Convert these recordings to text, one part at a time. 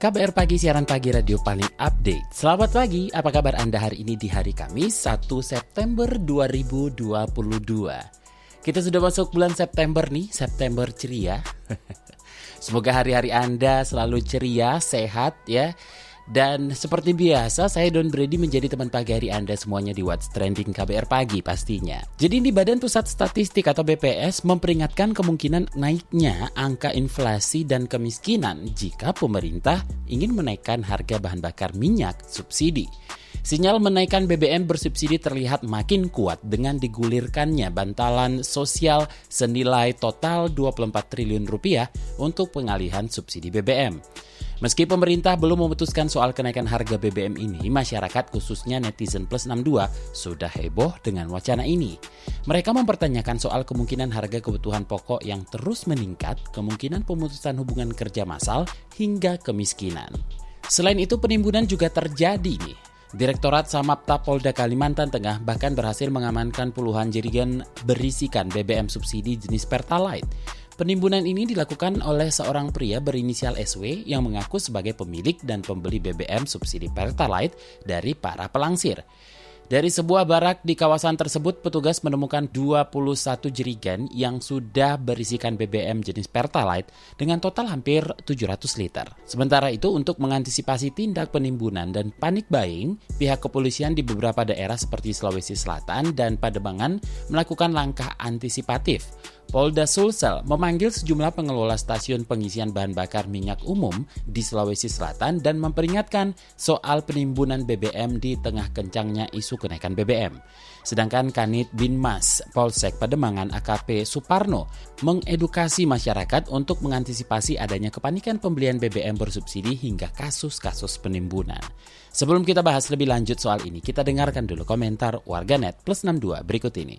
KBR Pagi, siaran pagi radio paling update. Selamat pagi, apa kabar Anda hari ini di hari Kamis 1 September 2022. Kita sudah masuk bulan September nih, September ceria. Semoga hari-hari Anda selalu ceria, sehat ya. Dan seperti biasa, saya Don Brady menjadi teman pagi hari Anda semuanya di What's Trending KBR Pagi pastinya. Jadi di Badan Pusat Statistik atau BPS memperingatkan kemungkinan naiknya angka inflasi dan kemiskinan jika pemerintah ingin menaikkan harga bahan bakar minyak subsidi. Sinyal menaikkan BBM bersubsidi terlihat makin kuat dengan digulirkannya bantalan sosial senilai total 24 triliun rupiah untuk pengalihan subsidi BBM. Meski pemerintah belum memutuskan soal kenaikan harga BBM ini, masyarakat khususnya netizen plus 62 sudah heboh dengan wacana ini. Mereka mempertanyakan soal kemungkinan harga kebutuhan pokok yang terus meningkat, kemungkinan pemutusan hubungan kerja massal, hingga kemiskinan. Selain itu penimbunan juga terjadi nih. Direktorat Samapta Polda Kalimantan Tengah bahkan berhasil mengamankan puluhan jerigen berisikan BBM subsidi jenis Pertalite. Penimbunan ini dilakukan oleh seorang pria berinisial SW yang mengaku sebagai pemilik dan pembeli BBM subsidi Pertalite dari para pelangsir. Dari sebuah barak di kawasan tersebut, petugas menemukan 21 jerigen yang sudah berisikan BBM jenis Pertalite dengan total hampir 700 liter. Sementara itu, untuk mengantisipasi tindak penimbunan dan panik buying, pihak kepolisian di beberapa daerah seperti Sulawesi Selatan dan Pademangan melakukan langkah antisipatif. Polda Sulsel memanggil sejumlah pengelola stasiun pengisian bahan bakar minyak umum di Sulawesi Selatan dan memperingatkan soal penimbunan BBM di tengah kencangnya isu kenaikan BBM. Sedangkan Kanit Binmas Polsek Pademangan AKP Suparno mengedukasi masyarakat untuk mengantisipasi adanya kepanikan pembelian BBM bersubsidi hingga kasus-kasus penimbunan. Sebelum kita bahas lebih lanjut soal ini, kita dengarkan dulu komentar warganet plus 62 berikut ini.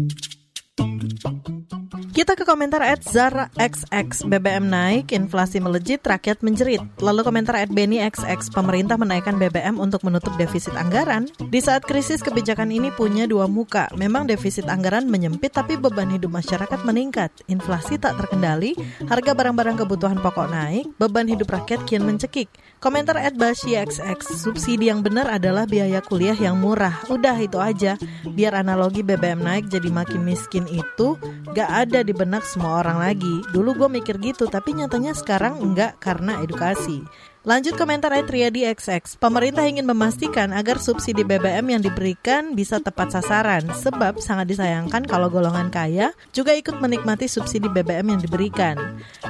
Kita ke komentar at Zara XX BBM naik, inflasi melejit, rakyat menjerit. Lalu komentar at Benny XX pemerintah menaikkan BBM untuk menutup defisit anggaran. Di saat krisis kebijakan ini punya dua muka. Memang defisit anggaran menyempit tapi beban hidup masyarakat meningkat. Inflasi tak terkendali, harga barang-barang kebutuhan pokok naik, beban hidup rakyat kian mencekik. Komentar at Bashi XX, subsidi yang benar adalah biaya kuliah yang murah. Udah itu aja. Biar analogi BBM naik jadi makin miskin itu gak ada di benak semua orang lagi. Dulu gue mikir gitu, tapi nyatanya sekarang enggak karena edukasi. Lanjut komentar Triadi XX. Pemerintah ingin memastikan agar subsidi BBM yang diberikan bisa tepat sasaran, sebab sangat disayangkan kalau golongan kaya juga ikut menikmati subsidi BBM yang diberikan.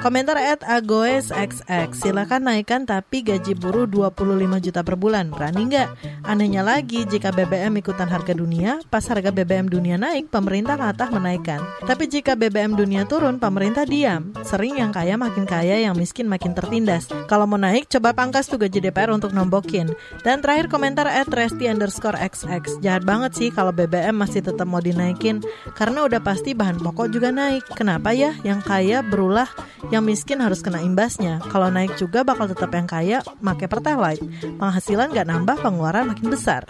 Komentar at Agoes XX. Silakan naikkan tapi gaji buruh 25 juta per bulan. Berani nggak? Anehnya lagi, jika BBM ikutan harga dunia, pas harga BBM dunia naik, pemerintah latah menaikkan. Tapi jika BBM dunia turun, pemerintah diam. Sering yang kaya makin kaya, yang miskin makin tertindas. Kalau mau naik, coba Coba pangkas tuh gaji untuk nombokin. Dan terakhir komentar at Resti underscore XX. Jahat banget sih kalau BBM masih tetap mau dinaikin. Karena udah pasti bahan pokok juga naik. Kenapa ya yang kaya berulah, yang miskin harus kena imbasnya. Kalau naik juga bakal tetap yang kaya pakai Pertalite. Penghasilan gak nambah, pengeluaran makin besar.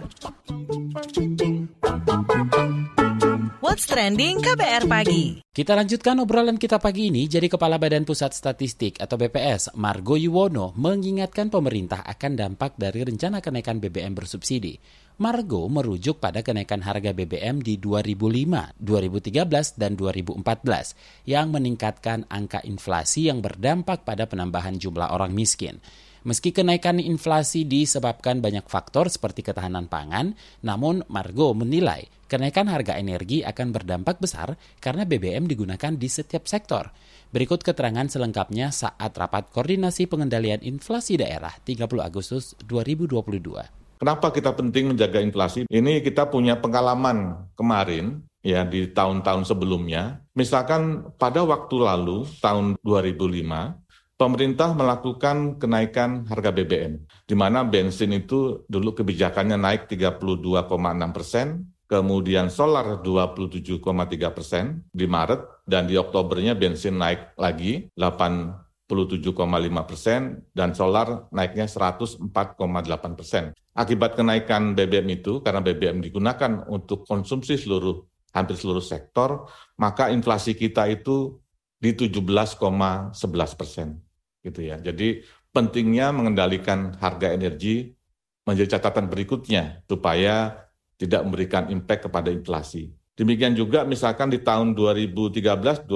What's Trending KBR Pagi. Kita lanjutkan obrolan kita pagi ini. Jadi Kepala Badan Pusat Statistik atau BPS, Margo Yuwono, mengingatkan pemerintah akan dampak dari rencana kenaikan BBM bersubsidi. Margo merujuk pada kenaikan harga BBM di 2005, 2013, dan 2014 yang meningkatkan angka inflasi yang berdampak pada penambahan jumlah orang miskin. Meski kenaikan inflasi disebabkan banyak faktor seperti ketahanan pangan, namun Margo menilai kenaikan harga energi akan berdampak besar karena BBM digunakan di setiap sektor. Berikut keterangan selengkapnya saat rapat koordinasi pengendalian inflasi daerah 30 Agustus 2022. Kenapa kita penting menjaga inflasi? Ini kita punya pengalaman kemarin ya di tahun-tahun sebelumnya. Misalkan pada waktu lalu tahun 2005 pemerintah melakukan kenaikan harga BBM, di mana bensin itu dulu kebijakannya naik 32,6 persen, kemudian solar 27,3 persen di Maret, dan di Oktobernya bensin naik lagi 87,5 persen, dan solar naiknya 104,8 persen. Akibat kenaikan BBM itu, karena BBM digunakan untuk konsumsi seluruh hampir seluruh sektor, maka inflasi kita itu di 17,11 persen gitu ya. Jadi pentingnya mengendalikan harga energi menjadi catatan berikutnya supaya tidak memberikan impact kepada inflasi. Demikian juga misalkan di tahun 2013-2014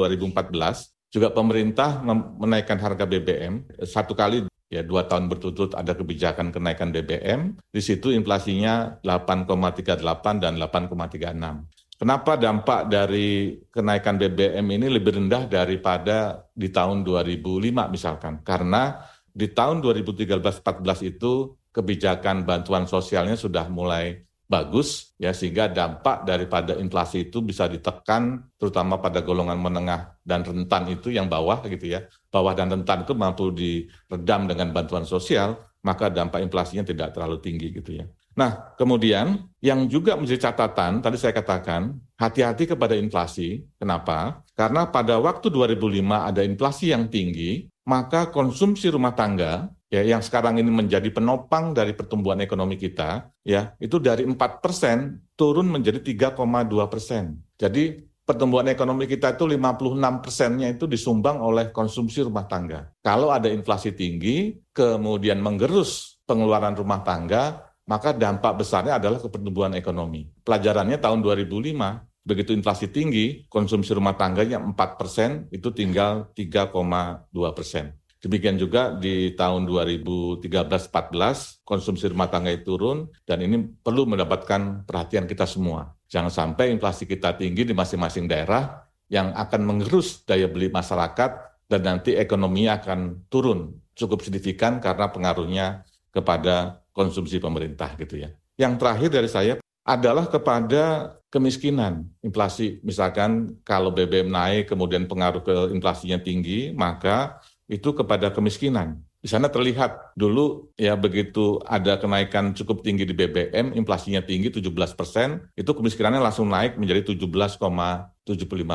juga pemerintah menaikkan harga BBM satu kali ya dua tahun berturut-turut ada kebijakan kenaikan BBM. Di situ inflasinya 8,38 dan 8,36. Kenapa dampak dari kenaikan BBM ini lebih rendah daripada di tahun 2005 misalkan? Karena di tahun 2013-14 itu kebijakan bantuan sosialnya sudah mulai bagus ya sehingga dampak daripada inflasi itu bisa ditekan terutama pada golongan menengah dan rentan itu yang bawah gitu ya. Bawah dan rentan itu mampu diredam dengan bantuan sosial, maka dampak inflasinya tidak terlalu tinggi gitu ya. Nah, kemudian yang juga menjadi catatan, tadi saya katakan, hati-hati kepada inflasi. Kenapa? Karena pada waktu 2005 ada inflasi yang tinggi, maka konsumsi rumah tangga ya yang sekarang ini menjadi penopang dari pertumbuhan ekonomi kita ya itu dari 4% turun menjadi 3,2%. Jadi pertumbuhan ekonomi kita itu 56 persennya itu disumbang oleh konsumsi rumah tangga. Kalau ada inflasi tinggi, kemudian menggerus pengeluaran rumah tangga, maka dampak besarnya adalah ke pertumbuhan ekonomi. Pelajarannya tahun 2005, begitu inflasi tinggi, konsumsi rumah tangganya 4 persen, itu tinggal 3,2 persen. Demikian juga di tahun 2013-14, konsumsi rumah tangga itu turun, dan ini perlu mendapatkan perhatian kita semua. Jangan sampai inflasi kita tinggi di masing-masing daerah yang akan mengerus daya beli masyarakat, dan nanti ekonominya akan turun cukup signifikan karena pengaruhnya kepada konsumsi pemerintah gitu ya. Yang terakhir dari saya adalah kepada kemiskinan. Inflasi misalkan kalau BBM naik kemudian pengaruh ke inflasinya tinggi, maka itu kepada kemiskinan. Di sana terlihat dulu ya begitu ada kenaikan cukup tinggi di BBM, inflasinya tinggi 17 persen, itu kemiskinannya langsung naik menjadi 17,75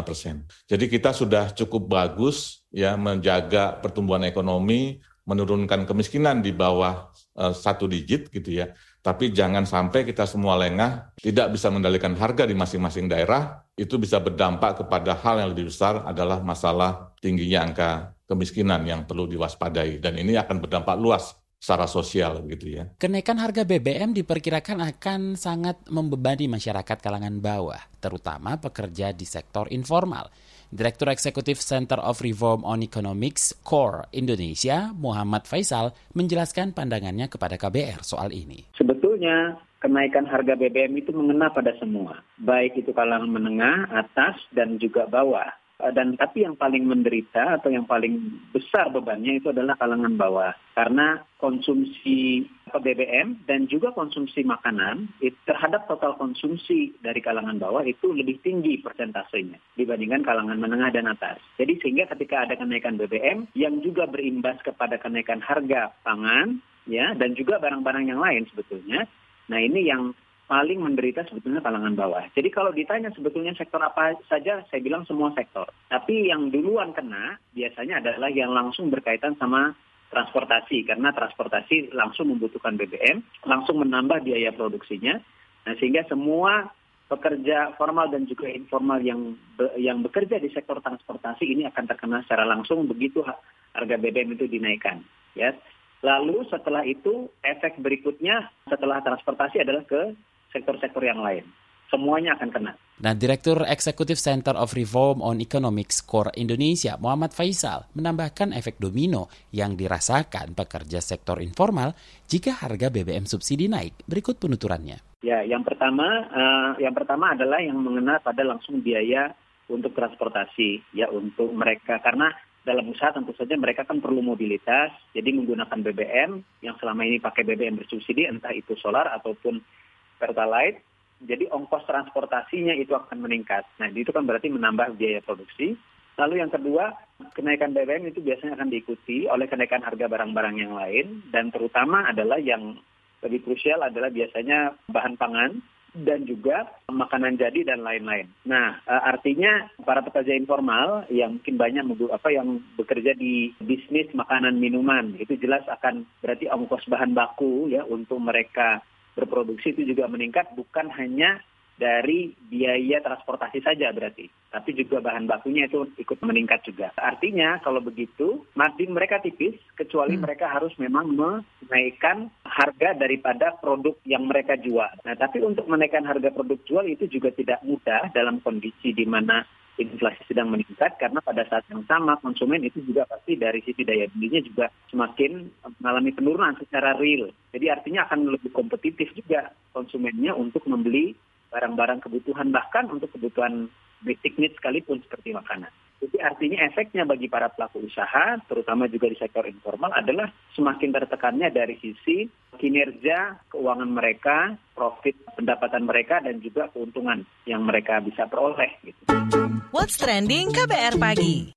persen. Jadi kita sudah cukup bagus ya menjaga pertumbuhan ekonomi, menurunkan kemiskinan di bawah uh, satu digit gitu ya. Tapi jangan sampai kita semua lengah, tidak bisa mengendalikan harga di masing-masing daerah, itu bisa berdampak kepada hal yang lebih besar adalah masalah tingginya angka kemiskinan yang perlu diwaspadai. Dan ini akan berdampak luas secara sosial gitu ya. Kenaikan harga BBM diperkirakan akan sangat membebani masyarakat kalangan bawah, terutama pekerja di sektor informal. Direktur Eksekutif Center of Reform on Economics Core Indonesia, Muhammad Faisal, menjelaskan pandangannya kepada KBR soal ini. Sebetulnya kenaikan harga BBM itu mengena pada semua, baik itu kalangan menengah, atas, dan juga bawah. Eh, dan tapi yang paling menderita atau yang paling besar bebannya itu adalah kalangan bawah karena konsumsi BBM dan juga konsumsi makanan terhadap total konsumsi dari kalangan bawah itu lebih tinggi persentasenya dibandingkan kalangan menengah dan atas. Jadi sehingga ketika ada kenaikan BBM yang juga berimbas kepada kenaikan harga pangan ya dan juga barang-barang yang lain sebetulnya. Nah ini yang paling menderita sebetulnya kalangan bawah. Jadi kalau ditanya sebetulnya sektor apa saja, saya bilang semua sektor. Tapi yang duluan kena biasanya adalah yang langsung berkaitan sama transportasi karena transportasi langsung membutuhkan BBM, langsung menambah biaya produksinya. Nah, sehingga semua pekerja formal dan juga informal yang be, yang bekerja di sektor transportasi ini akan terkena secara langsung begitu harga BBM itu dinaikkan, ya. Lalu setelah itu efek berikutnya setelah transportasi adalah ke sektor-sektor yang lain. Semuanya akan kena. Nah, Direktur Eksekutif Center of Reform on Economics Core Indonesia, Muhammad Faisal, menambahkan efek domino yang dirasakan pekerja sektor informal jika harga BBM subsidi naik. Berikut penuturannya. Ya, yang pertama, uh, yang pertama adalah yang mengenai pada langsung biaya untuk transportasi, ya untuk mereka karena dalam usaha tentu saja mereka kan perlu mobilitas, jadi menggunakan BBM yang selama ini pakai BBM bersubsidi, entah itu solar ataupun Pertalite. jadi ongkos transportasinya itu akan meningkat. Nah, itu kan berarti menambah biaya produksi. Lalu yang kedua, kenaikan BBM itu biasanya akan diikuti oleh kenaikan harga barang-barang yang lain dan terutama adalah yang lebih krusial adalah biasanya bahan pangan dan juga makanan jadi dan lain-lain. Nah, eh, artinya para pekerja informal yang mungkin banyak apa yang bekerja di bisnis makanan minuman itu jelas akan berarti ongkos bahan baku ya untuk mereka berproduksi itu juga meningkat bukan hanya dari biaya transportasi saja berarti, tapi juga bahan bakunya itu ikut meningkat juga. Artinya kalau begitu margin mereka tipis kecuali hmm. mereka harus memang menaikkan harga daripada produk yang mereka jual. Nah, tapi untuk menaikkan harga produk jual itu juga tidak mudah dalam kondisi di mana inflasi sedang meningkat karena pada saat yang sama konsumen itu juga pasti dari sisi daya belinya juga semakin mengalami penurunan secara real. Jadi artinya akan lebih kompetitif juga konsumennya untuk membeli barang-barang kebutuhan bahkan untuk kebutuhan basic needs sekalipun seperti makanan. Jadi artinya efeknya bagi para pelaku usaha, terutama juga di sektor informal adalah semakin tertekannya dari sisi kinerja keuangan mereka, profit pendapatan mereka, dan juga keuntungan yang mereka bisa peroleh. Gitu. What's Trending KBR Pagi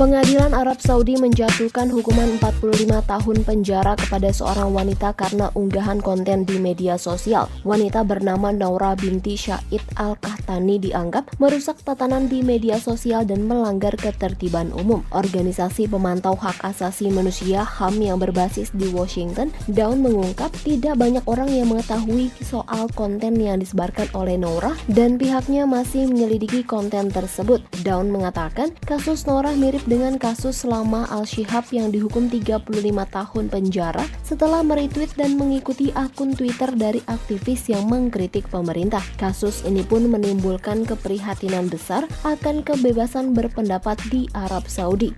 Pengadilan Arab Saudi menjatuhkan hukuman 45 tahun penjara kepada seorang wanita karena unggahan konten di media sosial. Wanita bernama Naura binti Syahid Al-Kahtani dianggap merusak tatanan di media sosial dan melanggar ketertiban umum. Organisasi pemantau hak asasi manusia HAM yang berbasis di Washington, Daun mengungkap tidak banyak orang yang mengetahui soal konten yang disebarkan oleh Naura dan pihaknya masih menyelidiki konten tersebut. Daun mengatakan kasus Naura mirip dengan kasus Lama Al-Shihab yang dihukum 35 tahun penjara setelah meretweet dan mengikuti akun Twitter dari aktivis yang mengkritik pemerintah. Kasus ini pun menimbulkan keprihatinan besar akan kebebasan berpendapat di Arab Saudi.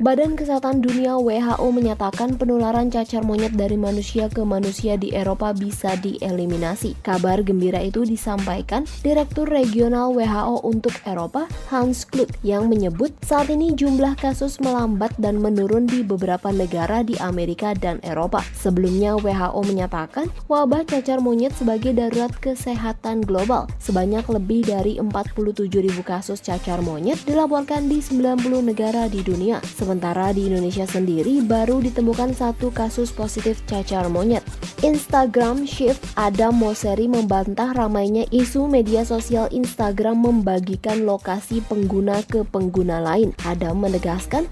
Badan Kesehatan Dunia WHO menyatakan penularan cacar monyet dari manusia ke manusia di Eropa bisa dieliminasi. Kabar gembira itu disampaikan Direktur Regional WHO untuk Eropa, Hans Kluth, yang menyebut saat ini jumlah kasus melambat dan menurun di beberapa negara di Amerika dan Eropa. Sebelumnya WHO menyatakan wabah cacar monyet sebagai darurat kesehatan global. Sebanyak lebih dari 47.000 kasus cacar monyet dilaporkan di 90 negara di dunia. Sementara di Indonesia sendiri baru ditemukan satu kasus positif cacar monyet. Instagram Shift Adam Moseri membantah ramainya isu media sosial Instagram membagikan lokasi pengguna ke pengguna lain. Adam menegaskan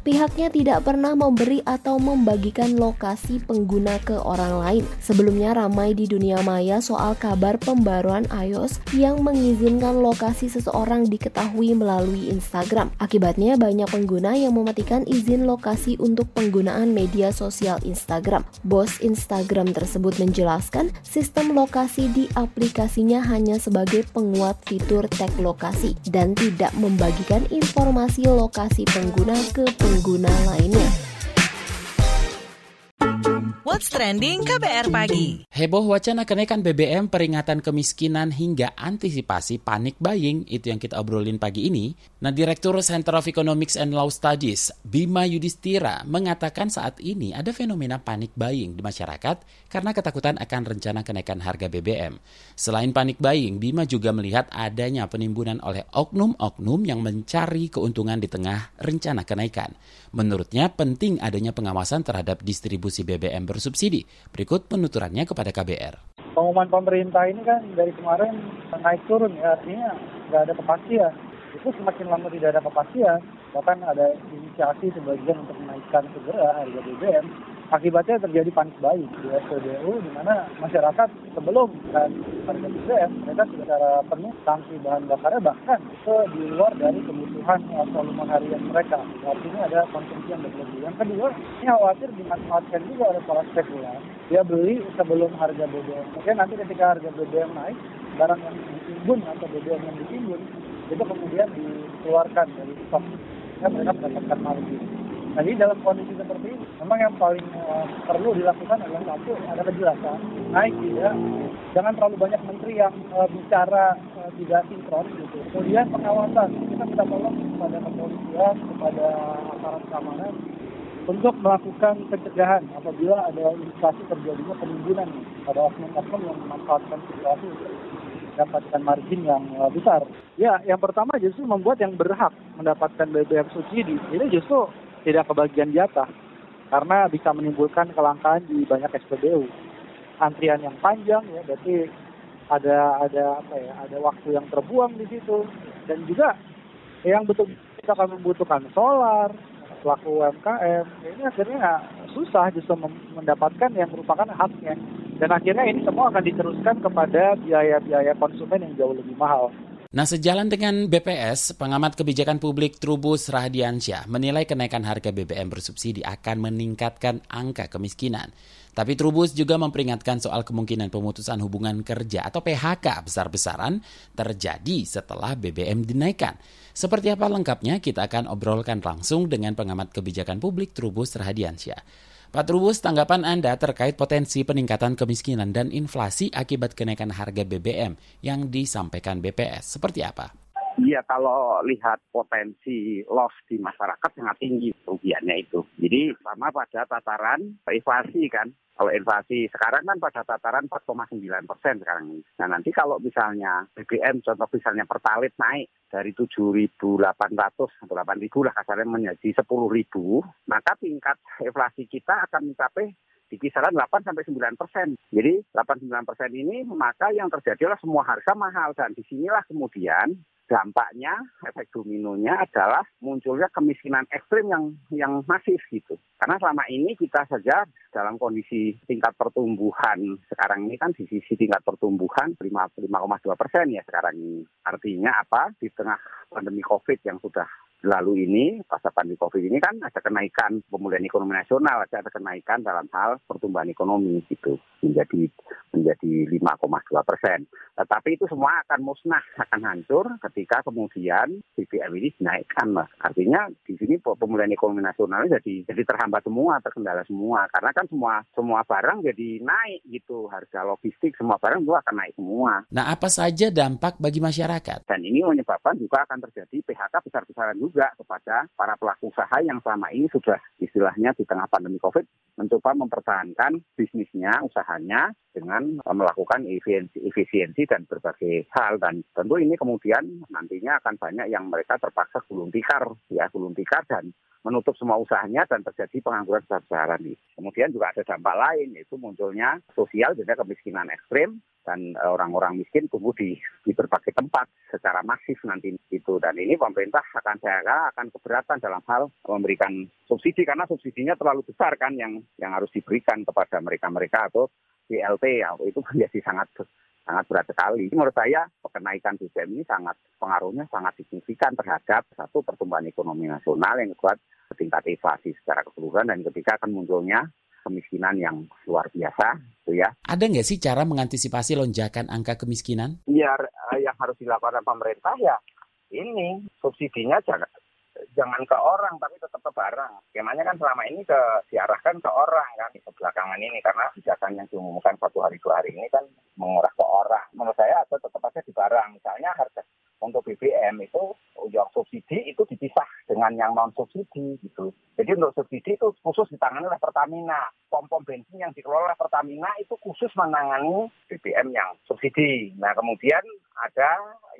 pihaknya tidak pernah memberi atau membagikan lokasi pengguna ke orang lain. Sebelumnya ramai di dunia maya soal kabar pembaruan iOS yang mengizinkan lokasi seseorang diketahui melalui Instagram. Akibatnya banyak pengguna yang mematikan izin lokasi untuk penggunaan media sosial Instagram. Bos Instagram tersebut menjelaskan sistem lokasi di aplikasinya hanya sebagai penguat fitur tag lokasi dan tidak membagikan informasi lokasi pengguna ke pengguna lainnya. What's Trending KBR Pagi. Heboh wacana kenaikan BBM, peringatan kemiskinan hingga antisipasi panik buying, itu yang kita obrolin pagi ini. Nah, Direktur Center of Economics and Law Studies, Bima Yudhistira, mengatakan saat ini ada fenomena panik buying di masyarakat karena ketakutan akan rencana kenaikan harga BBM. Selain panik buying, Bima juga melihat adanya penimbunan oleh oknum-oknum yang mencari keuntungan di tengah rencana kenaikan. Menurutnya penting adanya pengawasan terhadap distribusi BBM bersubsidi. Berikut penuturannya kepada KBR. Pengumuman pemerintah ini kan dari kemarin naik turun ya, artinya nggak ada kepastian. Itu semakin lama tidak ada kepastian, bahkan ada inisiasi sebagian untuk menaikkan segera harga BBM, Akibatnya terjadi panik buying di SPBU di mana masyarakat sebelum dan harga BBM mereka secara penuh tangki bahan bakarnya bahkan ke di luar dari kebutuhan uh, volume harian mereka. Artinya ada konsumsi yang berlebih. Yang kedua, ini khawatir dimanfaatkan juga oleh para spekulan. Dia beli sebelum harga BBM. Mungkin nanti ketika harga BBM naik, barang yang ditimbun atau BBM yang ditimbun itu kemudian dikeluarkan dari stok. Ya, mereka mendapatkan margin. Jadi dalam kondisi seperti ini, memang yang paling uh, perlu dilakukan adalah satu ada kejelasan, naik tidak, jangan terlalu banyak menteri yang uh, bicara uh, tidak sinkron gitu. Kemudian pengawasan, kita minta tolong kepada kepolisian, kepada aparat keamanan untuk melakukan pencegahan apabila ada indikasi terjadinya penimbunan pada oknum-oknum yang memanfaatkan situasi untuk mendapatkan margin yang besar. Ya, yang pertama justru membuat yang berhak mendapatkan BBM subsidi ini justru tidak kebagian jatah karena bisa menimbulkan kelangkaan di banyak SPBU. Antrian yang panjang ya, berarti ada ada apa ya, ada waktu yang terbuang di situ dan juga yang betul kita akan membutuhkan solar, pelaku UMKM, ini akhirnya susah justru mendapatkan yang merupakan haknya. Dan akhirnya ini semua akan diteruskan kepada biaya-biaya konsumen yang jauh lebih mahal. Nah, sejalan dengan BPS, pengamat kebijakan publik Trubus Rahadiansyah menilai kenaikan harga BBM bersubsidi akan meningkatkan angka kemiskinan. Tapi Trubus juga memperingatkan soal kemungkinan pemutusan hubungan kerja atau PHK besar-besaran terjadi setelah BBM dinaikkan. Seperti apa lengkapnya kita akan obrolkan langsung dengan pengamat kebijakan publik Trubus Rahadiansyah. Pak Trubus, tanggapan Anda terkait potensi peningkatan kemiskinan dan inflasi akibat kenaikan harga BBM yang disampaikan BPS, seperti apa? Iya, kalau lihat potensi loss di masyarakat sangat tinggi kerugiannya itu. Jadi sama pada tataran inflasi kan. Kalau inflasi sekarang kan pada tataran 4,9 persen sekarang ini. Nah nanti kalau misalnya BBM contoh misalnya pertalit naik dari 7.800 atau 8.000 lah kasarnya menjadi 10.000, maka tingkat inflasi kita akan mencapai di kisaran 8 sampai 9 persen. Jadi 8-9 persen ini maka yang terjadi adalah semua harga mahal dan di sinilah kemudian dampaknya efek dominonya adalah munculnya kemiskinan ekstrim yang yang masif gitu. Karena selama ini kita saja dalam kondisi tingkat pertumbuhan sekarang ini kan di sisi tingkat pertumbuhan 5,2 persen ya sekarang ini. Artinya apa? Di tengah pandemi COVID yang sudah lalu ini, pasca pandemi COVID ini kan ada kenaikan pemulihan ekonomi nasional, ada kenaikan dalam hal pertumbuhan ekonomi gitu menjadi menjadi 5,2 persen. Tetapi itu semua akan musnah, akan hancur ketika kemudian BBM ini dinaikkan, mas. Artinya di sini pemulihan ekonomi nasional jadi jadi terhambat semua, terkendala semua. Karena kan semua semua barang jadi naik gitu, harga logistik semua barang itu akan naik semua. Nah, apa saja dampak bagi masyarakat? Dan ini menyebabkan juga akan terjadi PHK besar-besaran juga kepada para pelaku usaha yang selama ini sudah istilahnya di tengah pandemi COVID mencoba mempertahankan bisnisnya, usahanya dengan melakukan efisiensi, efisiensi dan berbagai hal dan tentu ini kemudian nantinya akan banyak yang mereka terpaksa gulung tikar ya gulung tikar dan menutup semua usahanya dan terjadi pengangguran besar-besaran. Kemudian juga ada dampak lain yaitu munculnya sosial jadi kemiskinan ekstrim dan e, orang-orang miskin tumbuh di, di berbagai tempat secara masif nanti itu dan ini pemerintah akan saya akan keberatan dalam hal memberikan subsidi karena subsidinya terlalu besar kan yang yang harus diberikan kepada mereka-mereka atau BLT ya itu menjadi sangat sangat berat sekali. Menurut saya kenaikan BBM ini sangat pengaruhnya sangat signifikan terhadap satu pertumbuhan ekonomi nasional yang kuat tingkat inflasi secara keseluruhan dan ketika akan munculnya kemiskinan yang luar biasa, itu ya. Ada nggak sih cara mengantisipasi lonjakan angka kemiskinan? Ya, yang harus dilakukan pemerintah ya ini subsidinya jangan jangan ke orang tapi tetap ke barang. Skemanya kan selama ini ke diarahkan ke orang kan di belakangan ini karena kebijakan yang diumumkan satu hari dua hari ini kan mengarah ke orang. Menurut saya atau tetap aja di barang. Misalnya harga untuk BBM itu yang subsidi itu dipisah dengan yang non subsidi gitu. Jadi untuk subsidi itu khusus ditangani oleh Pertamina. Pom-pom bensin yang dikelola oleh Pertamina itu khusus menangani BBM yang subsidi. Nah kemudian ada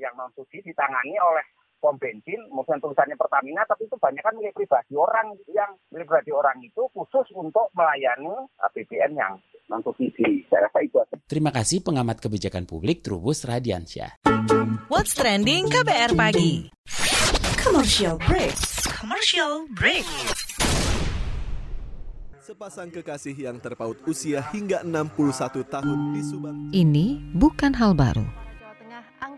yang non subsidi ditangani oleh pom bensin, mungkin tulisannya Pertamina, tapi itu banyak kan milik pribadi orang yang milik pribadi orang itu khusus untuk melayani uh, BBM yang non subsidi. Saya rasa itu. Terima kasih pengamat kebijakan publik Trubus Radiansyah. What's trending KBR pagi? Commercial break. Commercial break. Sepasang kekasih yang terpaut usia hingga 61 tahun di Subang. Ini bukan hal baru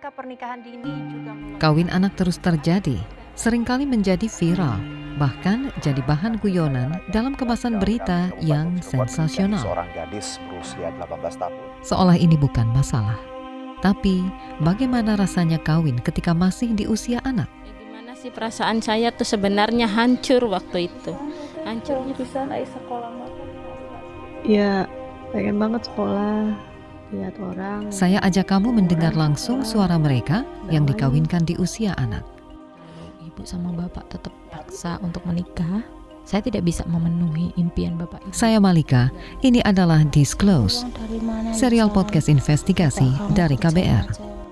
angka pernikahan dini juga Kawin anak terus terjadi, sering kali menjadi viral, bahkan jadi bahan guyonan dalam kemasan berita yang sensasional. Seorang gadis berusia 18 tahun. Seolah ini bukan masalah. Tapi, bagaimana rasanya kawin ketika masih di usia anak? Gimana sih perasaan saya tuh sebenarnya hancur waktu itu. Hancur bisa naik sekolah Ya, pengen banget sekolah, lihat orang. Saya ajak kamu mendengar langsung suara mereka yang dikawinkan di usia anak. Ibu sama bapak tetap paksa untuk menikah. Saya tidak bisa memenuhi impian Bapak Ibu. Saya Malika, ini adalah Disclose, serial podcast investigasi dari KBR.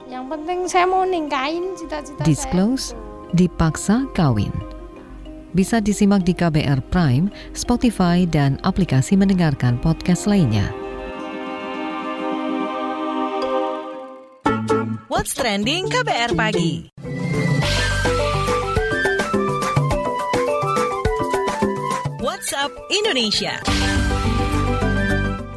Yang penting saya mau ningkain cita-cita Disclose, dipaksa kawin. Bisa disimak di KBR Prime, Spotify, dan aplikasi mendengarkan podcast lainnya. What's Trending KBR Pagi WhatsApp Indonesia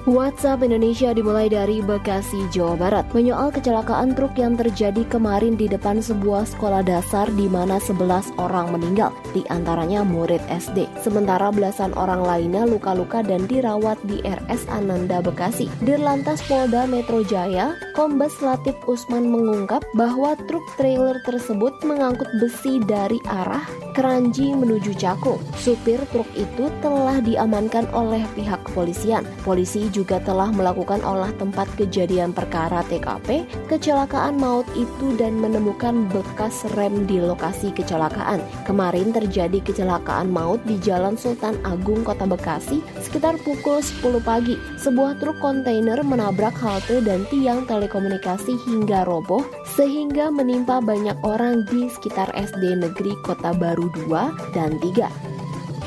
WhatsApp Indonesia dimulai dari Bekasi, Jawa Barat. Menyoal kecelakaan truk yang terjadi kemarin di depan sebuah sekolah dasar di mana 11 orang meninggal, di antaranya murid SD. Sementara belasan orang lainnya luka-luka dan dirawat di RS Ananda Bekasi. Dirlantas Polda Metro Jaya, Kombes Latif Usman mengungkap bahwa truk trailer tersebut mengangkut besi dari arah Keranji menuju Cakung. Supir truk itu telah diamankan oleh pihak kepolisian. Polisi juga telah melakukan olah tempat kejadian perkara TKP kecelakaan maut itu dan menemukan bekas rem di lokasi kecelakaan. Kemarin terjadi kecelakaan maut di Jalan Sultan Agung Kota Bekasi sekitar pukul 10 pagi. Sebuah truk kontainer menabrak halte dan tiang telekomunikasi hingga roboh sehingga menimpa banyak orang di sekitar SD Negeri Kota Baru 2 dan 3.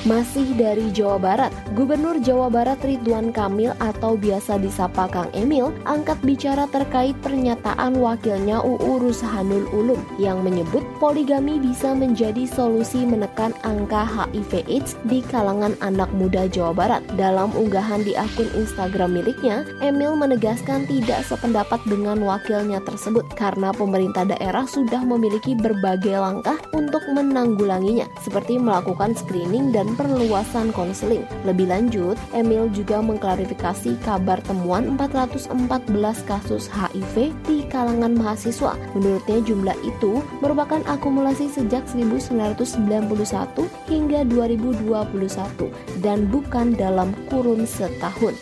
Masih dari Jawa Barat, Gubernur Jawa Barat Ridwan Kamil atau biasa disapa Kang Emil angkat bicara terkait pernyataan wakilnya UU Rushanul Ulum yang menyebut poligami bisa menjadi solusi menekan angka HIV AIDS di kalangan anak muda Jawa Barat. Dalam unggahan di akun Instagram miliknya, Emil menegaskan tidak sependapat dengan wakilnya tersebut karena pemerintah daerah sudah memiliki berbagai langkah untuk menanggulanginya seperti melakukan screening dan perluasan konseling. Lebih lanjut, Emil juga mengklarifikasi kabar temuan 414 kasus HIV di kalangan mahasiswa. Menurutnya jumlah itu merupakan akumulasi sejak 1991 hingga 2021 dan bukan dalam kurun setahun.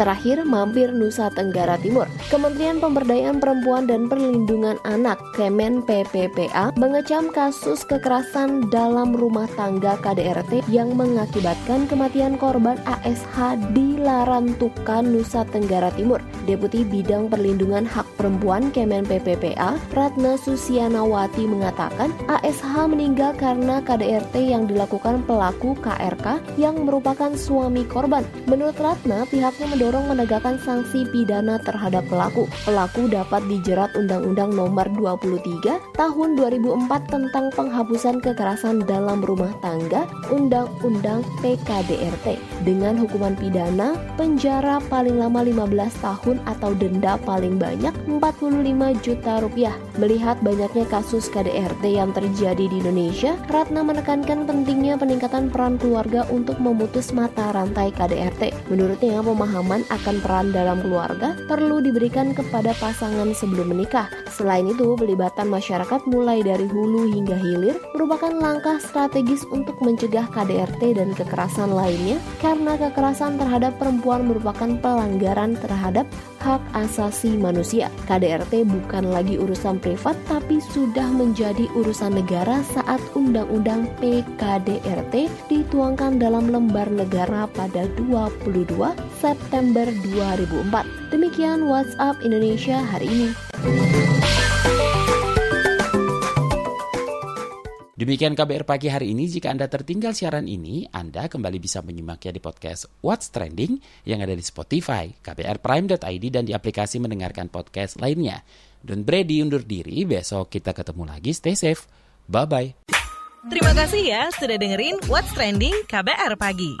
Terakhir, mampir Nusa Tenggara Timur. Kementerian Pemberdayaan Perempuan dan Perlindungan Anak Kemen PPPA mengecam kasus kekerasan dalam rumah tangga KDRT yang mengakibatkan kematian korban ASH di Larantuka, Nusa Tenggara Timur. Deputi Bidang Perlindungan Hak Perempuan Kemen PPPA, Ratna Susianawati mengatakan ASH meninggal karena KDRT yang dilakukan pelaku KRK yang merupakan suami korban. Menurut Ratna, pihaknya mendorong mendorong menegakkan sanksi pidana terhadap pelaku. Pelaku dapat dijerat Undang-Undang Nomor 23 Tahun 2004 tentang penghapusan kekerasan dalam rumah tangga, Undang-Undang PKDRT, dengan hukuman pidana penjara paling lama 15 tahun atau denda paling banyak 45 juta rupiah. Melihat banyaknya kasus KDRT yang terjadi di Indonesia, Ratna menekankan pentingnya peningkatan peran keluarga untuk memutus mata rantai KDRT. Menurutnya, pemahaman pemahaman akan peran dalam keluarga perlu diberikan kepada pasangan sebelum menikah. Selain itu, pelibatan masyarakat mulai dari hulu hingga hilir merupakan langkah strategis untuk mencegah KDRT dan kekerasan lainnya karena kekerasan terhadap perempuan merupakan pelanggaran terhadap hak asasi manusia. KDRT bukan lagi urusan privat tapi sudah menjadi urusan negara saat Undang-Undang PKDRT dituangkan dalam lembar negara pada 22 September Desember 2004. Demikian WhatsApp Indonesia hari ini. Demikian KBR pagi hari ini. Jika Anda tertinggal siaran ini, Anda kembali bisa menyimaknya di podcast What's Trending yang ada di Spotify, kbrprime.id, dan di aplikasi mendengarkan podcast lainnya. Dan Brady undur diri, besok kita ketemu lagi. Stay safe. Bye-bye. Terima kasih ya sudah dengerin What's Trending KBR Pagi.